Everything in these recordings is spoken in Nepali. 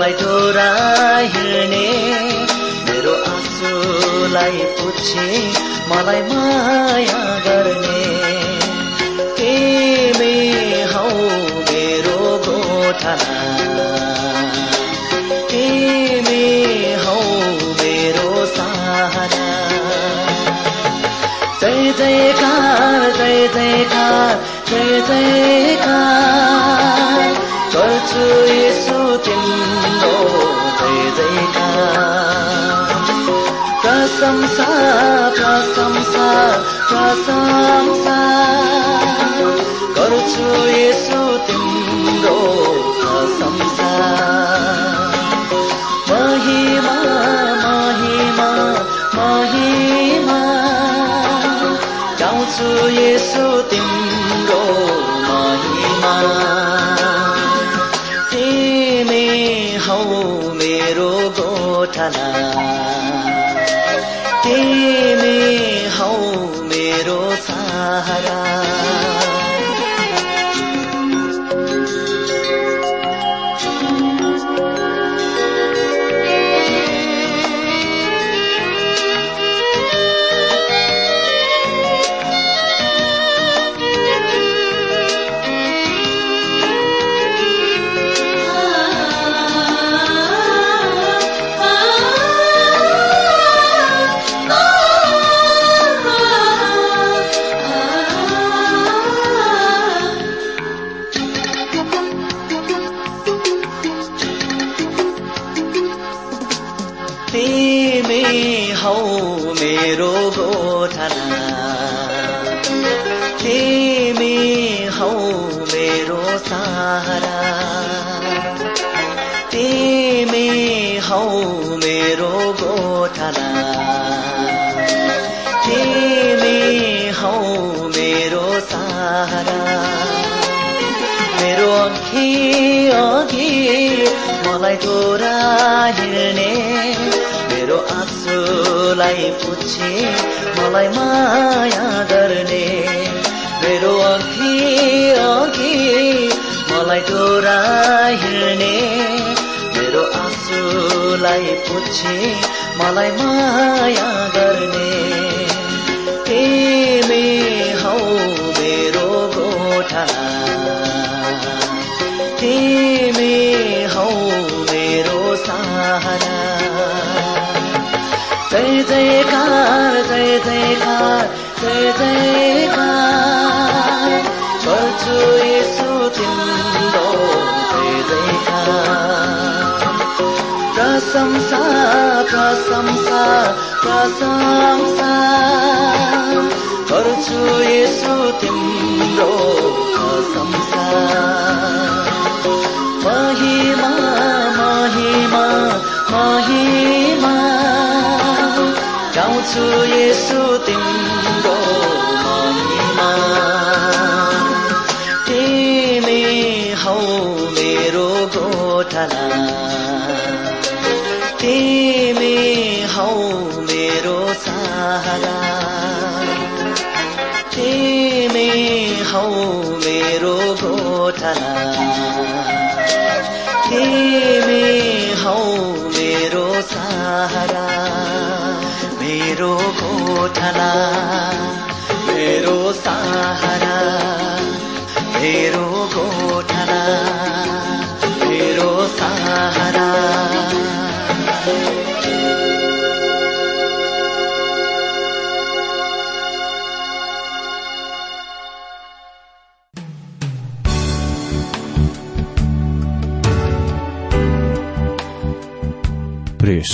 मलाई डोरा हिँड्ने मेरो आँसुलाई पुछे मलाई माया गर्ने। तिमी हौ मेरो गोठाला तिमी हौ मेरो सहारा। जय जयकार जय जयकार जय जयकार। गर्छु यसो प्रशंसा प्रशंसा प्रशंसा। गर्छु यसो तिम्रो प्रशंसा। महिमा महिमा महिमा। गाउँछु यसो तिम्रो महिमा। गोठाला तिमी हौ मेरो सहारा। अघि अघि मलाई तोरा हिँड्ने मेरो आँसुलाई पुछे मलाई माया गर्ने। मेरो अघि अघि मलाई तोरा हिँड्ने मेरो आँसुलाई पुछे मलाई माया गर्ने। तिमी हौ मेरो गोठाला तिमी हौ मेरो सहारा। जय जयकार जय जयकार जय जयकार। तिम्रो जय जयकार। प्रशंसा प्रशंसा प्रशंसा। गर्छु तिम्रो गाउँछु यसो तिम्रो महिमा तिमी हौ मेरो गोठला तिमी हौ मेरो सहारा तिमी हौ मेरो गोठला तिमी हौ मेरो सहारा मेरो गोठला मेरो सहारा मेरो गोठला।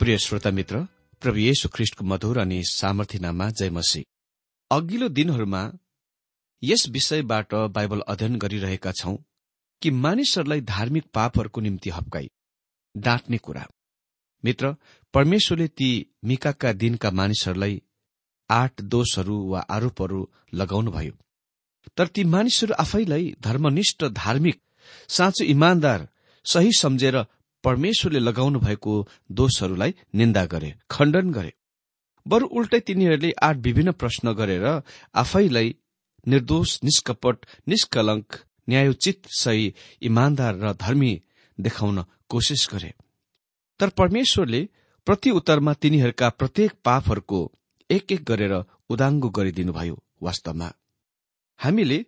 प्रिय श्रोता मित्र प्रभु येशु ख्रिष्टको मधुर अनि सामर्थ्यनामा जय मसी अघिल्लो दिनहरूमा यस विषयबाट बाइबल अध्ययन गरिरहेका छौं कि मानिसहरूलाई धार्मिक पापहरूको निम्ति हप्काई डाँट्ने कुरा। मित्र परमेश्वरले ती मिकाका दिनका मानिसहरूलाई आठ दोषहरू वा आरोपहरू लगाउनुभयो। तर ती मानिसहरू आफैलाई धर्मनिष्ठ धार्मिक साँचो इमान्दार सही सम्झेर परमेश्वरले लगाउनु भएको दोषहरूलाई निन्दा गरे खण्डन गरे। बरु उल्टै तिनीहरूले आठ विभिन्न प्रश्न गरेर आफैलाई निर्दोष निष्कपट निष्कलंक न्यायोचित सही इमान्दार र धर्मी देखाउन कोसिस गरे। तर परमेश्वरले प्रति उत्तरमा तिनीहरूका प्रत्येक पापहरूको एक एक गरेर उदाङ्गो गरिदिनुभयो वास्तवमा। हामीले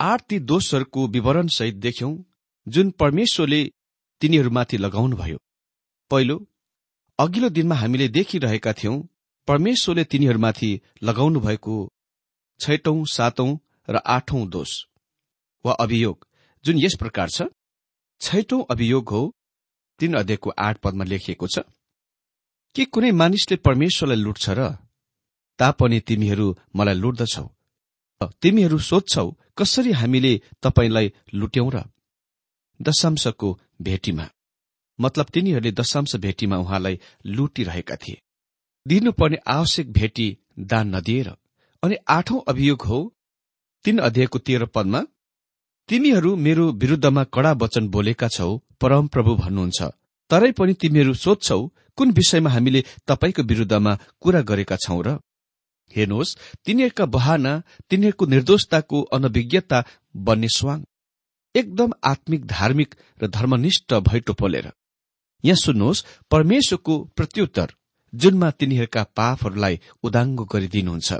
आठ ती दोषहरूको विवरणसहित देख्यौं जुन परमेश्वरले तिनीहरूमाथि लगाउनुभयो पहिलो अघिल्लो दिनमा हामीले देखिरहेका थियौं परमेश्वरले तिनीहरूमाथि लगाउनु भएको छैटौं सातौं र आठौं दोष वा अभियोग जुन यस प्रकार छ। छैटौं अभियोग हो तीन अध्यायको आठ पदमा लेखिएको छ के कुनै मानिसले परमेश्वरलाई लुट्छ र तापनि तिमीहरू मलाई लुट्दछौ? तिमीहरू सोध्छौ कसरी हामीले तपाईँलाई लुट्यौं र दशांशको भेटीमा। मतलब तिनीहरूले दशांश भेटीमा उहाँलाई लुटिरहेका थिए। दिनुपर्ने आवश्यक भेटी दान नदिएर अनि आठौं अभियोग हो तीन अध्यायको तेह्र पदमा तिमीहरू मेरो विरूद्धमा कडा वचन बोलेका छौ परमप्रभु भन्नुहुन्छ। तरै पनि तिमीहरू सोध्छौ कुन विषयमा हामीले तपाईँको विरूद्धमा कुरा गरेका छौं र? हेर्नुहोस् तिनीहरूका बहाना तिनीहरूको निर्दोषताको अनभिज्ञता बन्ने स्वाङ। एकदम आत्मिक धार्मिक र धर्मनिष्ठ भैटो पोलेर यहाँ सुन्नुहोस् परमेश्वरको प्रत्युत्तर जुनमा तिनीहरूका पापहरूलाई उदाङ्गो गरिदिनुहुन्छ।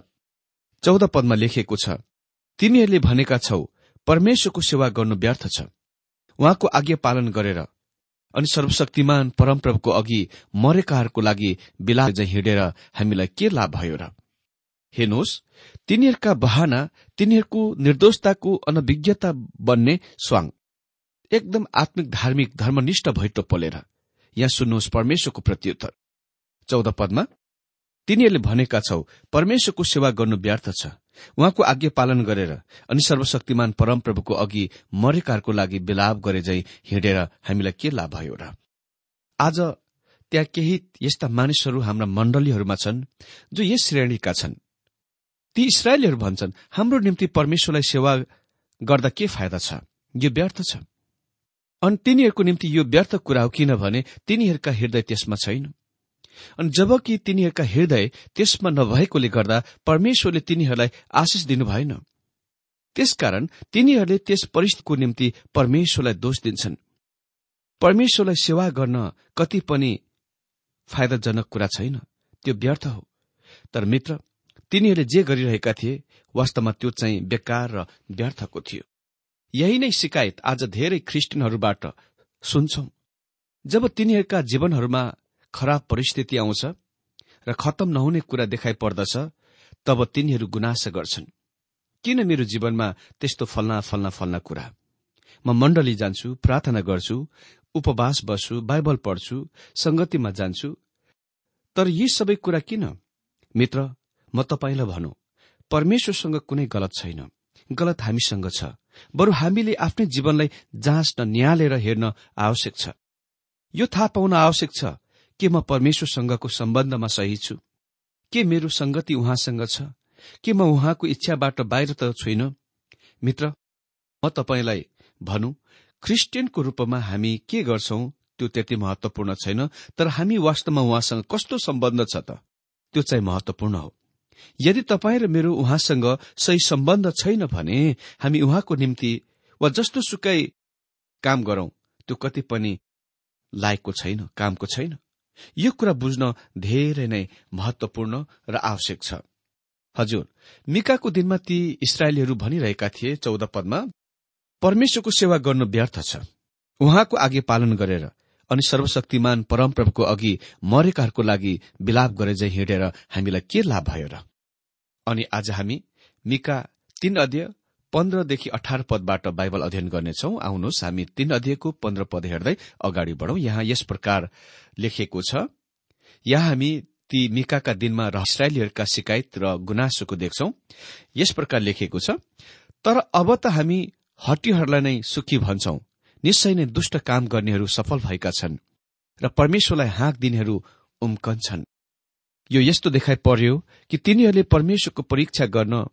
चौध पदमा लेखिएको छ तिमीहरूले भनेका छौ परमेश्वरको सेवा गर्नु व्यर्थ छ। उहाँको आज्ञा पालन गरेर अनि सर्वशक्तिमान परमप्रभुको अघि मरेकाहरूको लागि बिला चाहिँ हिँडेर हामीलाई के लाभ भयो र हेर्नुहोस् तिनीहरूका बहाना तिनीहरूको निर्दोषताको अनभिज्ञता बन्ने स्वाङ। एकदम आत्मिक धार्मिक धर्मनिष्ठ भैटो पोलेर। यहाँ सुन्नुहोस् परमेश्वरको प्रत्युत्तर। चौध पदमा तिनीहरूले भनेका छौ परमेश्वरको सेवा गर्नु व्यर्थ छ। उहाँको आज्ञा पालन गरेर अनि सर्वशक्तिमान परमप्रभुको अघि मरेकाहरूको लागि विलाप गरे झै हिँडेर हामीलाई के लाभ भयो र? आज त्यहाँ केही यस्ता मानिसहरू हाम्रा मण्डलीहरूमा छन् जो यस श्रेणीका छन्। ती इसरायलीहरू भन्छन् हाम्रो निम्ति परमेश्वरलाई सेवा गर्दा के फाइदा छ? यो व्यर्थ छ। अनि तिनीहरूको निम्ति यो व्यर्थ कुरा हो किनभने तिनीहरूका हृदय त्यसमा छैन। अनि जबकि तिनीहरूका हृदय त्यसमा नभएकोले गर्दा परमेश्वरले तिनीहरूलाई आशिष दिनु भएन। त्यसकारण तिनीहरूले त्यस परिस्थितिको निम्ति परमेश्वरलाई दोष दिन्छन्। परमेश्वरलाई सेवा गर्न कति पनि फाइदाजनक कुरा छैन। त्यो व्यर्थ हो। तर मित्र तिनीहरूले जे गरिरहेका थिए वास्तवमा त्यो चाहिँ बेकार र व्यर्थको थियो। यही नै शिकायत आज धेरै ख्रिस्टियनहरूबाट सुन्छौं। जब तिनीहरूका जीवनहरूमा खराब परिस्थिति आउँछ र खत्तम नहुने कुरा देखाइ पर्दछ तब तिनीहरू गुनासा गर्छन्। किन मेरो जीवनमा त्यस्तो फल्ना फल्ना फल्ना कुरा? म मण्डली जान्छु प्रार्थना गर्छु उपवास बस्छु बाइबल पढ्छु संगतिमा जान्छु। तर यी सबै कुरा किन? मित्र म तपाईँलाई भनौँ परमेश्वरसँग कुनै गलत छैन। गलत हामीसँग छ। बरु हामीले आफ्नै जीवनलाई जाँच्न निहालेर हेर्न आवश्यक छ। यो थाहा पाउन आवश्यक छ के म परमेश्वरसँगको सम्बन्धमा सही छु? के मेरो संगति उहाँसँग छ? के म उहाँको इच्छाबाट बाहिर त छुइन? मित्र म तपाईँलाई भनौँ ख्रिस्टियनको रूपमा हामी के गर्छौं त्यो त्यति महत्वपूर्ण छैन तर हामी वास्तवमा उहाँसँग कस्तो सम्बन्ध छ त? त्यो चाहिँ महत्वपूर्ण हो। यदि तपाईँ र मेरो उहाँसँग सही सम्बन्ध छैन भने हामी उहाँको निम्ति वा जस्तो सुकै काम गरौं त्यो कति पनि लायकको छैन कामको छैन। यो कुरा बुझ्न धेरै नै महत्वपूर्ण र आवश्यक छ। हजुर मिकाको दिनमा ती इसरायलीहरू भनिरहेका थिए चौध पदमा परमेश्वरको सेवा गर्नु व्यर्थ छ। उहाँको आगे पालन गरेर अनि सर्वशक्तिमान परमप्रभुको अघि मरेकाहरूको लागि विलाप गरे चाहिँ हिँडेर हामीलाई के लाभ भयो र? अनि आज हामी मिका तीन अध्यय पन्ध्रदेखि अठार पदबाट बाइबल अध्ययन गर्नेछौ। आउनुहोस् हामी तीन अध्ययको पन्ध्र पद हेर्दै अगाडि बढौं। यहाँ यस प्रकार लेखिएको छ यहाँ हामी ती मिकाका दिनमा इसरायलीहरूका शिकायत र गुनासोको देख्छौ। यस प्रकार लेखिएको छ तर अब त हामी हड्डीहरूलाई नै सुखी भन्छौ। निश्चय नै दुष्ट काम गर्नेहरू सफल भएका छन् र परमेश्वरलाई हाँक दिनेहरू उम्कन्छन् यो यस्तो देखाइ पर्यो कि तिनीहरूले परमेश्वरको परीक्षा गर्न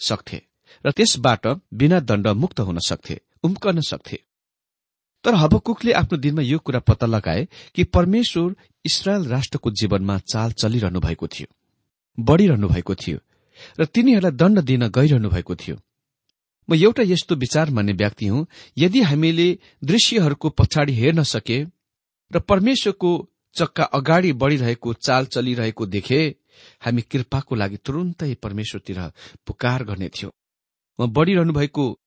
सक्थे र त्यसबाट बिना दण्ड मुक्त हुन सक्थे उम्कन सक्थे। तर हबकुकले आफ्नो दिनमा यो कुरा पत्ता लगाए कि परमेश्वर इसरायल राष्ट्रको जीवनमा चाल चलिरहनु भएको थियो बढ़िरहनु भएको थियो र तिनीहरूलाई दण्ड दिन गइरहनु भएको थियो। म एउटा यस्तो विचार मान्ने व्यक्ति हुँ। यदि हामीले दृश्यहरूको पछाडि हेर्न सके र परमेश्वरको चक्का अगाडि बढ़िरहेको चाल चलिरहेको देखे हामी कृपाको लागि तुरुन्तै परमेश्वरतिर पुकार गर्ने थियो। म बढ़िरहनु भएको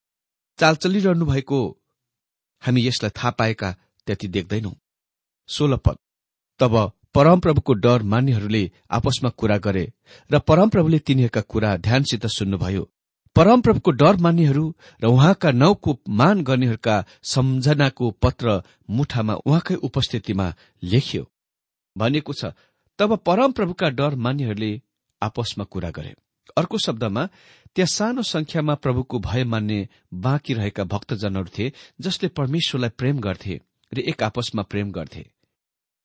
चाल चलिरहनु भएको हामी यसलाई थाहा पाएका त्यति देख्दैनौ। सोह्र पद। तब परमप्रभुको डर मान्नेहरूले आपसमा कुरा गरे र परमप्रभुले तिनीहरूका कुरा ध्यानसित सुन्नुभयो। परमप्रभुको डर मान्नेहरू र उहाँका नाउँको मान गर्नेहरूका सम्झनाको पत्र मुठामा उहाँकै उपस्थितिमा लेखियो। भनिएको छ तब परमप्रभुका डर मान्नेहरूले आपसमा कुरा गरे। अर्को शब्दमा त्यहाँ सानो संख्यामा प्रभुको भय मान्ने बाँकी रहेका भक्तजनहरू थिए जसले परमेश्वरलाई प्रेम गर्थे र एक आपसमा प्रेम गर्थे।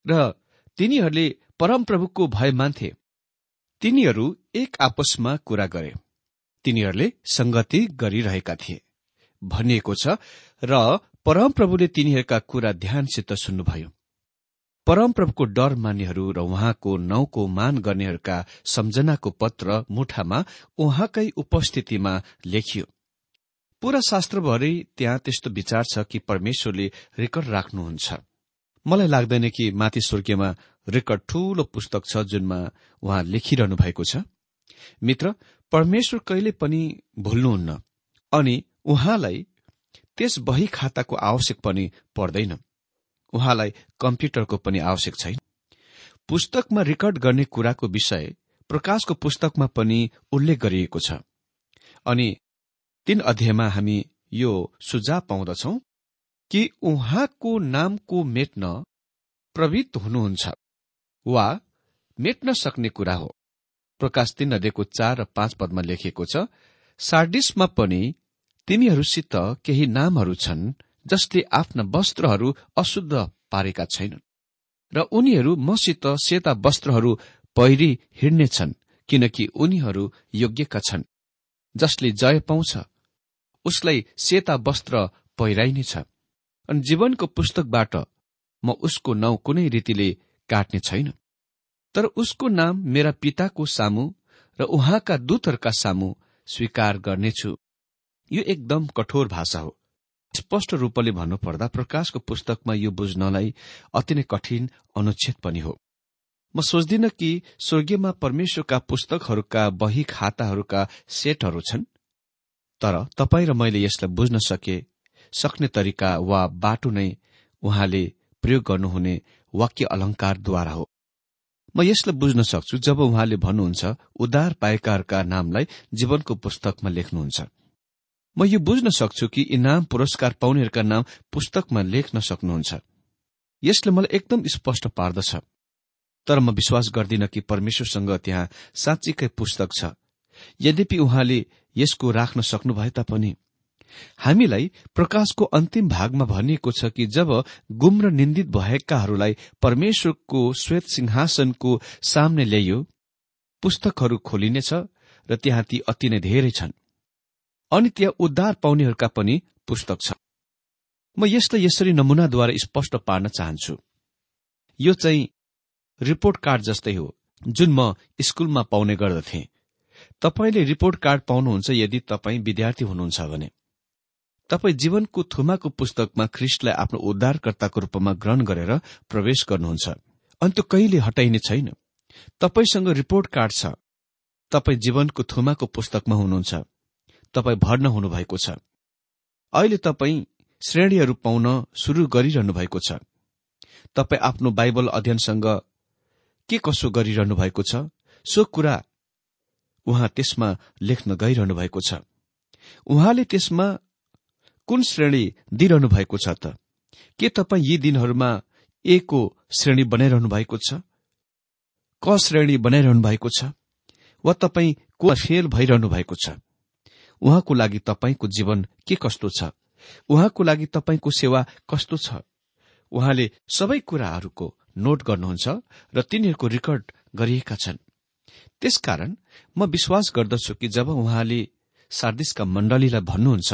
र तिनीहरूले परमप्रभुको भय मान्थे। तिनीहरू एक आपसमा कुरा गरे। तिनीहरूले संगति गरिरहेका थिए। भनिएको छ र परमप्रभुले तिनीहरूका कुरा ध्यानसित सुन्नुभयो। परमप्रभुको डर मान्नेहरू र उहाँको नौको मान गर्नेहरूका सम्झनाको पत्र मुठामा उहाँकै उपस्थितिमा लेखियो। पूरा शास्त्रभरि त्यहाँ त्यस्तो विचार छ कि परमेश्वरले रेकर्ड राख्नुहुन्छ। मलाई लाग्दैन कि माथि स्वर्गीयमा रेकर्ड ठूलो पुस्तक छ जुनमा उहाँ लेखिरहनु भएको छ। मित्र परमेश्वर कहिले पनि भुल्नुहुन्न अनि उहाँलाई त्यस बही खाताको आवश्यक पनि पर्दैन। उहाँलाई कम्प्युटरको पनि आवश्यक छैन। पुस्तकमा रेकर्ड गर्ने कुराको विषय प्रकाशको पुस्तकमा पनि उल्लेख गरिएको छ। अनि तीन अध्यायमा हामी यो सुझाव पाउँदछौ कि उहाँको नामको मेट्न प्रवृत्त हुनुहुन्छ वा मेट्न सक्ने कुरा हो। प्रकाश तीन अध्ययको चार र पाँच पदमा लेखिएको छ सार्डिसमा पनि तिमीहरूसित केही नामहरू छन् जसले आफ्ना वस्त्रहरू अशुद्ध पारेका छैनन् र उनीहरू मसित सेता वस्त्रहरू पहिरी हिँड्नेछन् किनकि उनीहरू योग्यका छन् जसले जय पाउँछ। उसलाई सेता वस्त्र पहिराइनेछ। अनि जीवनको पुस्तकबाट म उसको नाउँ कुनै रीतिले काट्ने छैन। तर उसको नाम मेरा पिताको सामु र उहाँका दूतहरूका सामु स्वीकार गर्नेछु। यो एकदम कठोर भाषा हो। स्पष्ट रूपले भन्नुपर्दा प्रकाशको पुस्तकमा यो बुझ्नलाई अति नै कठिन अनुच्छेद पनि हो। म सोच्दिन कि स्वर्गीयमा परमेश्वरका पुस्तकहरूका बही खाताहरूका सेटहरू छन् तर तपाईँ र मैले यसलाई बुझ्न सके सक्ने तरिका वा बाटो नै उहाँले प्रयोग गर्नुहुने वाक्य अलंकारद्वारा हो। म यसलाई बुझ्न सक्छु जब उहाँले भन्नुहुन्छ उद्धार पाएकाहरूका नामलाई जीवनको पुस्तकमा लेख्नुहुन्छ। म यो बुझ्न सक्छु कि इनाम पुरस्कार पाउनेहरूका नाम पुस्तकमा लेख्न सक्नुहुन्छ। यसले मलाई एकदम स्पष्ट पार्दछ। तर म विश्वास गर्दिन कि परमेश्वरसँग त्यहाँ साँच्चीकै पुस्तक छ। यद्यपि उहाँले यसको राख्न सक्नु भए तापनि हामीलाई प्रकाशको अन्तिम भागमा भनिएको छ कि जब गुम र निन्दित भएकाहरूलाई परमेश्वरको श्वेत सिंहासनको सामने ल्याइयो पुस्तकहरू खोलिनेछ र त्यहाँ ती अति नै धेरै छन्। अनि त्यहाँ उद्धार पाउनेहरूका पनि पुस्तक छ। म यसलाई यसरी नमूनाद्वारा स्पष्ट पार्न चाहन्छु। यो चाहिँ रिपोर्ट कार्ड जस्तै हो जुन म स्कूलमा पाउने गर्दथे। तपाईँले रिपोर्ट कार्ड पाउनुहुन्छ यदि तपाईँ विद्यार्थी हुनुहुन्छ भने। तपाईँ जीवनको थुमाको पुस्तकमा ख्रिस्टलाई आफ्नो उद्धारकर्ताको रूपमा ग्रहण गरेर प्रवेश गर्नुहुन्छ। अनि त्यो कहिले हटाइने छैन। तपाईँसँग रिपोर्ट कार्ड छ। तपाईँ जीवनको थुमाको पुस्तकमा हुनुहुन्छ। तपाईँ भर्न हुनुभएको छ। अहिले तपाईँ श्रेणीहरू पाउन शुरू गरिरहनु भएको छ। तपाईँ आफ्नो बाइबल अध्ययनसँग के कसो गरिरहनु भएको छ? सो कुरा उहाँ त्यसमा लेख्न गइरहनु भएको छ। उहाँले त्यसमा कुन श्रेणी दिइरहनु भएको छ त? के तपाईँ यी दिनहरूमा ए को श्रेणी बनाइरहनु भएको छ? क श्रेणी बनाइरहनु भएको छ? वा तपाईँ को फेल भइरहनु भएको छ? उहाँको लागि तपाईँको जीवन के कस्तो छ? उहाँको लागि तपाईँको सेवा कस्तो छ? उहाँले सबै कुराहरूको नोट गर्नुहुन्छ र तिनीहरूको रेकर्ड गरिएका छन्। त्यसकारण म विश्वास गर्दछु कि जब उहाँले सार्दिसका मण्डलीलाई भन्नुहुन्छ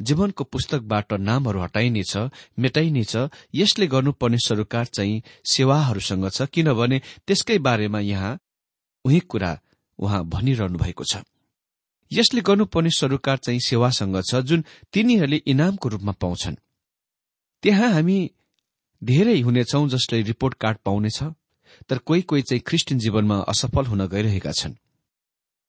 जीवनको पुस्तकबाट नामहरू हटाइनेछ मेटाइनेछ यसले गर्नुपर्ने सरोकार चाहिँ सेवाहरूसँग छ किनभने त्यसकै बारेमा यहाँ उही कुरा उहाँ भनिरहनु भएको छ। यसले गर्नुपर्ने सरोकार चाहिँ सेवासँग छ जुन तिनीहरूले इनामको रूपमा पाउँछन्। त्यहाँ हामी धेरै हुनेछौं जसले रिपोर्ट कार्ड पाउनेछ तर कोही कोही चाहिँ ख्रिस्टियन जीवनमा असफल हुन गइरहेका छन्।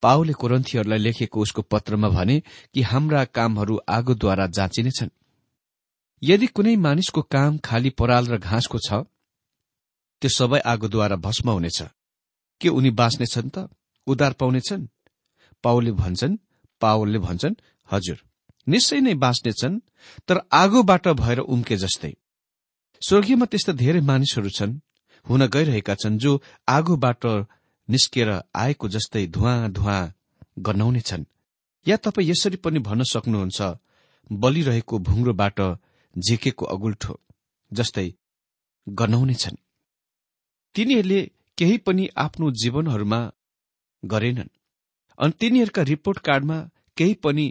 पाओले कोरन्थीहरूलाई लेखेको उसको पत्रमा भने कि हाम्रा कामहरू आगोद्वारा जाँचिनेछन्। यदि कुनै मानिसको काम खाली पराल र घाँसको छ त्यो सबै आगोद्वारा भस्म हुनेछ के उनी बाँच्नेछन् त? उद्धार पाउनेछन्? पाओले भन्छन् पावलले भन्छन् हजुर निश्चय नै बाँच्नेछन् तर आगोबाट भएर उम्के जस्तै। स्वर्गीयमा त्यस्ता धेरै मानिसहरू छन् हुन गइरहेका छन् जो आगोबाट निस्किएर आएको जस्तै धुवा धुवा गनाउनेछन् या तपाईँ यसरी पनि भन्न सक्नुहुन्छ बलिरहेको भुङ्रोबाट झिकेको अगुल्ठो जस्तै गनाउनेछन् तिनीहरूले केही पनि आफ्नो जीवनहरूमा गरेनन् अनि तिनीहरूका रिपोर्ट कार्डमा केही पनि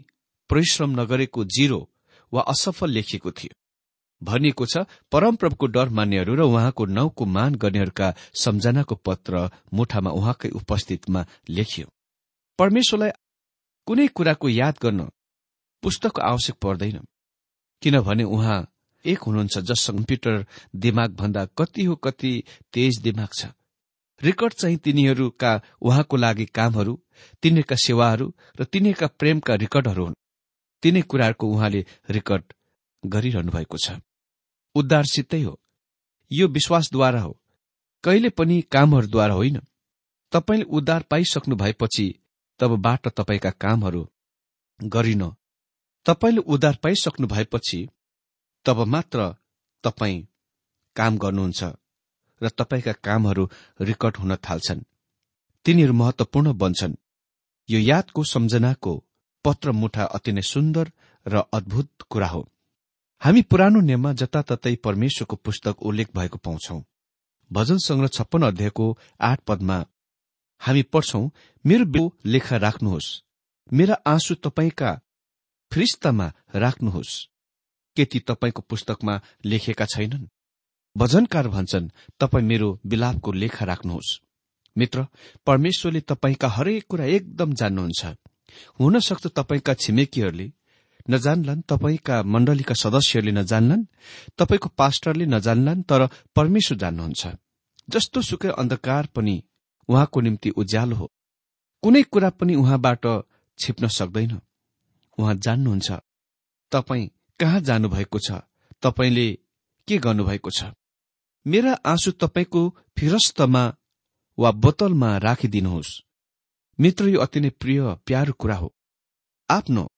परिश्रम नगरेको जिरो वा असफल लेखिएको थियो। भनिएको छ परमप्रभुको डर मान्नेहरू र उहाँको नाउँको मान गर्नेहरूका सम्झनाको पत्र मुठामा उहाँकै उपस्थितिमा लेखियो। परमेश्वरलाई कुनै कुराको याद गर्न पुस्तकको आवश्यक पर्दैन किनभने उहाँ एक हुनुहुन्छ जस कम्प्युटर दिमाग भन्दा कति हो कति तेज दिमाग छ। रेकर्ड चाहिँ तिनीहरूका उहाँको लागि कामहरू तिनीहरूका सेवाहरू र तिनीहरूका प्रेमका रेकर्डहरू हुन्। तिनै कुराहरूको उहाँले रेकर्ड गरिरहनु भएको छ। उद्धारसितै हो। यो विश्वासद्वारा हो। कहिले पनि कामहरूद्वारा होइन। तपाईँले उद्धार पाइसक्नु भएपछि तबबाट तपाईँका कामहरू गरिन। तपाईँले उद्धार पाइसक्नु भएपछि तब मात्र तपाईँ काम गर्नुहुन्छ र तपाईँका कामहरू रेकर्ड हुन थाल्छन्। तिनीहरू महत्वपूर्ण बन्छन्। यो यादको सम्झनाको पत्र मुठा अति नै सुन्दर र अद्भुत कुरा हो। हामी पुरानो नियममा जताततै परमेश्वरको पुस्तक उल्लेख भएको पाउँछौ। भजन संग्रह छप्पन अध्यायको आठ पदमा हामी पढ्छौ मेरो लेखा राख्नुहोस् मेरा आँसु तपाईँका फ्रिस्तामा राख्नुहोस् के ती तपाईँको पुस्तकमा लेखेका छैनन्। भजनकार भन्छन् तपाईँ मेरो विलापको लेखा राख्नुहोस्। मित्र परमेश्वरले तपाईँका हरेक कुरा एकदम जान्नुहुन्छ। हुन सक्छ तपाईँका छिमेकीहरूले नजान्लान् तपाईँका मण्डलीका सदस्यहरूले नजान्लान् तपाईँको पास्टरले नजान्लान् तर परमेश्वर जान्नुहुन्छ। जस्तो सुकै अन्धकार पनि उहाँको निम्ति उज्यालो हो कुनै कुरा पनि उहाँबाट छिप्न सक्दैन। उहाँ जान्नुहुन्छ तपाईँ कहाँ जानुभएको छ तपाईँले के गर्नुभएको छ? मेरा आँसु तपाईँको फिरस्तमा वा बोतलमा राखिदिनुहोस्। मित्र यो अति नै प्रिय प्यारो कुरा हो। आफ्नो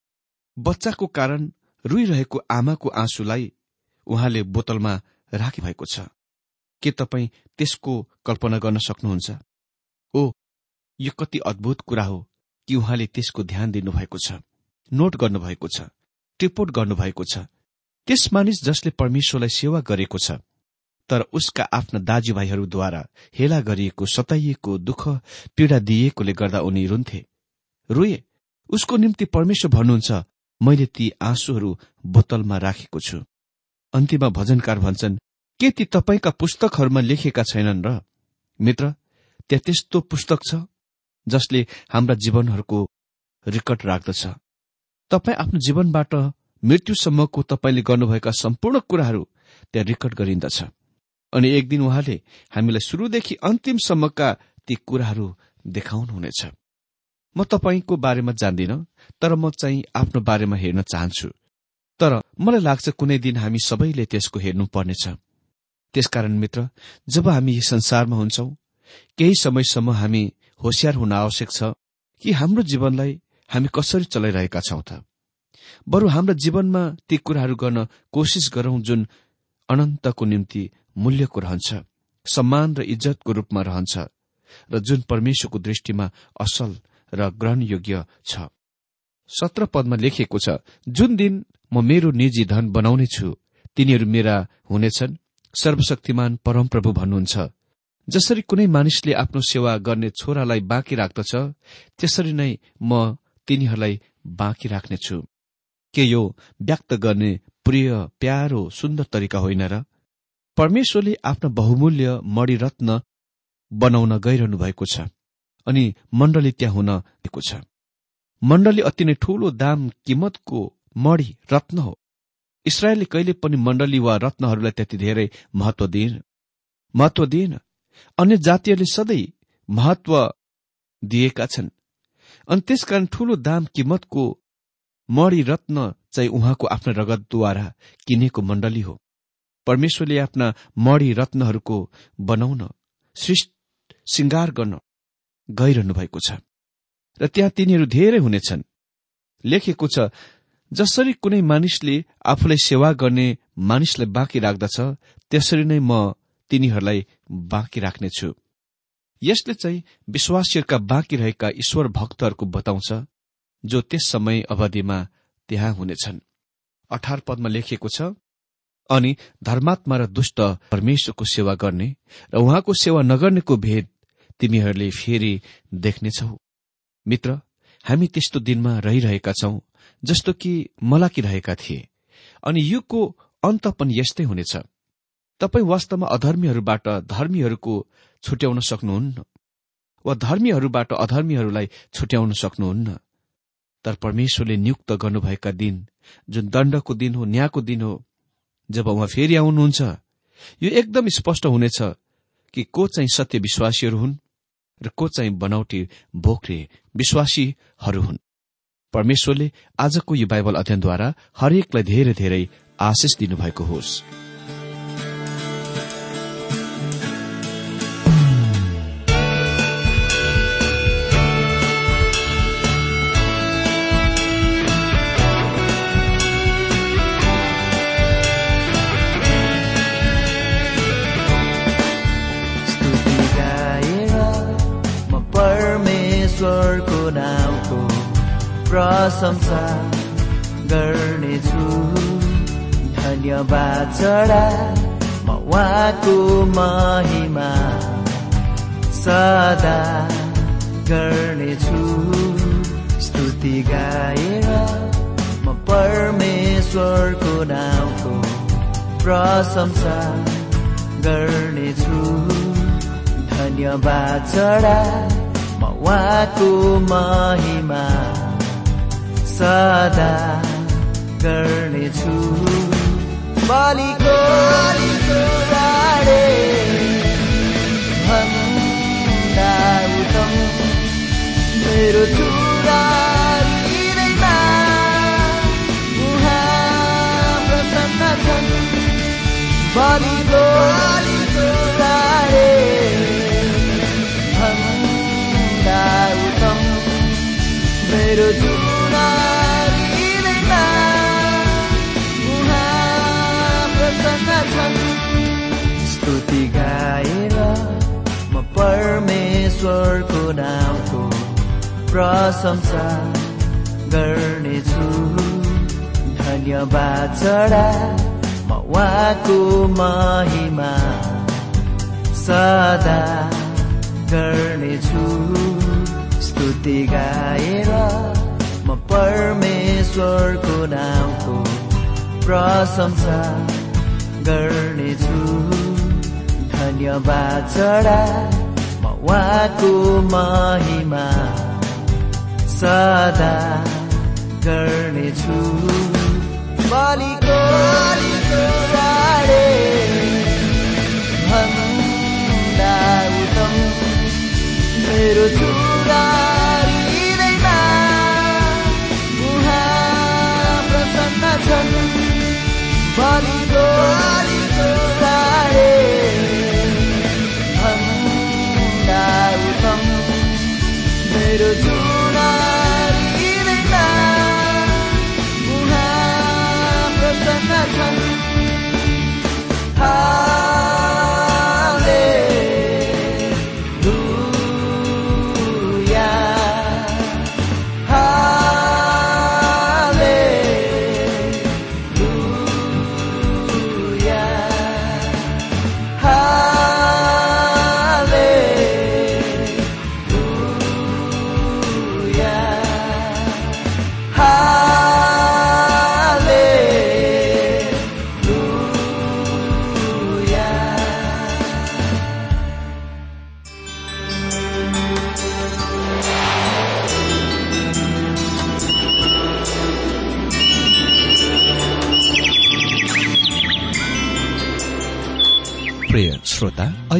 बच्चाको कारण रुइरहेको आमाको आँसुलाई उहाँले बोतलमा राखिभएको छ। के तपाईँ त्यसको कल्पना गर्न सक्नुहुन्छ? ओ यो कति अद्भुत कुरा हो कि उहाँले त्यसको ध्यान दिनुभएको छ नोट गर्नुभएको छ टिपोट गर्नुभएको छ। त्यस मानिस जसले परमेश्वरलाई सेवा गरेको छ तर उसका आफ्ना दाजुभाइहरूद्वारा हेला गरिएको सताइएको दुःख पीड़ा दिएकोले गर्दा उनी रुन्थे। रोए उसको निम्ति परमेश्वर भन्नुहुन्छ मैले ती आँसुहरू बोतलमा राखेको छु। अन्तिममा भजनकार भन्छन् के ती तपाईँका पुस्तकहरूमा लेखेका छैनन् र? मित्र त्यहाँ त्यस्तो पुस्तक छ जसले हाम्रा जीवनहरूको रेकर्ड राख्दछ। तपाईँ आफ्नो जीवनबाट मृत्युसम्मको तपाईँले गर्नुभएका सम्पूर्ण कुराहरू त्यहाँ रेकर्ड गरिन्दछ। अनि एक दिन उहाँले हामीलाई शुरूदेखि अन्तिमसम्मका ती कुराहरू देखाउनुहुनेछ। म तपाईँको बारेमा जान्दिन तर म चाहिँ आफ्नो बारेमा हेर्न चाहन्छु। तर मलाई लाग्छ कुनै दिन हामी सबैले त्यसको हेर्नुपर्नेछ। त्यसकारण मित्र जब हामी संसारमा हुन्छौ केही समयसम्म हामी होसियार हुन आवश्यक छ कि हाम्रो जीवनलाई हामी कसरी चलाइरहेका छौं त। बरु हाम्रो जीवनमा ती कुराहरू गर्न कोसिस गरौं जुन अनन्तको निम्ति मूल्यको रहन्छ सम्मान र इज्जतको रूपमा रहन्छ र जुन परमेश्वरको दृष्टिमा असल र ग्रहणयोग्य छ। सत्र पदमा लेखिएको छ जुन दिन म मेरो निजी धन बनाउने छु तिनीहरू मेरा हुनेछन्। सर्वशक्तिमान परमप्रभु भन्नुहुन्छ। जसरी कुनै मानिसले आफ्नो सेवा गर्ने छोरालाई बाँकी राख्दछ त्यसरी नै म तिनीहरूलाई बाँकी राख्नेछु। के यो व्यक्त गर्ने प्रिय प्यारो सुन्दर तरिका होइन र? परमेश्वरले आफ्नो बहुमूल्य मणिरत्न बनाउन गइरहनु भएको छ। अनि मण्डली त्यहाँ हुन गएको छ। मण्डली अति नै ठूलो दाम किमतको मणि रत्न हो। इसरायलले कहिले पनि मण्डली वा रत्नहरूलाई त्यति धेरै महत्व दिएन। महत्व दिएन। अन्य जातिहरूले सधैँ महत्व दिएका छन्। अनि त्यसकारण ठूलो दाम किमतको मणि रत्न चाहिँ उहाँको आफ्नो रगतद्वारा किनेको मण्डली हो। परमेश्वरले आफ्ना मणि रत्नहरूको बनाउन श्रृङ्गार गर्न गइरहनु भएको छ। र त्यहाँ तिनीहरू धेरै हुनेछन्। लेखेको छ जसरी कुनै मानिसले आफूलाई सेवा गर्ने मानिसलाई बाँकी राख्दछ त्यसरी नै म तिनीहरूलाई बाँकी राख्नेछु। यसले चाहिँ विश्वासीहरूका बाँकी रहेका ईश्वर भक्तहरूको बताउँछ जो त्यस समय अवधिमा त्यहाँ हुनेछन्। अठार पदमा लेखिएको छ अनि धर्मात्मा र दुष्ट परमेश्वरको सेवा गर्ने र उहाँको सेवा नगर्नेको भेद तिमीहरूले फेरि देख्नेछौ। मित्र हामी त्यस्तो दिनमा रहिरहेका छौं जस्तो कि मलाकी रहेका थिए। अनि युगको अन्त पनि यस्तै हुनेछ। तपाईँ वास्तवमा अधर्मीहरूबाट धर्मीहरूको छुट्याउन सक्नुहुन्न? वा धर्मीहरूबाट अधर्मीहरूलाई छुट्याउन सक्नुहुन्न? तर परमेश्वरले नियुक्त गर्नुभएका दिन जुन दण्डको दिन हो न्यायको दिन हो जब उहाँ फेरि आउनुहुन्छ यो एकदम स्पष्ट हुनेछ कि को चाहिँ सत्य विश्वासीहरू हुन्? र को चाहिँ बनावटी बोक्रे विश्वासीहरू हुन्? परमेश्वरले आजको यो बाइबल अध्ययनद्वारा हरेकलाई धेरै धेरै आशिष दिनुभएको होस्। प्रशंसा गर्नेछु। धन्यवाद चढा म उहाँको महिमा सदा गर्नेछु। स्तुति गाएर म परमेश्वरको नाउँको प्रशंसा गर्नेछु। धन्यवाद चढा म उहाँको महिमा सदा गर्नेछु। बलिको साडे भन्दा उत्तम मेरो चुरा परमेश्वरको नामको प्रशंसा गर्नेछु। धन्यवाद चढा म उहाँको महिमा सदा गर्नेछु। स्तुति गाएर म परमेश्वरको नामको प्रशंसा गर्नेछु। धन्यवाद चढा उहाँको महिमा सदा गर्नेछु। बलिको साडे भन्दा उत्तम मेरो चुरा प्रसन्न छन्। बलिको साडे मेरो चुरा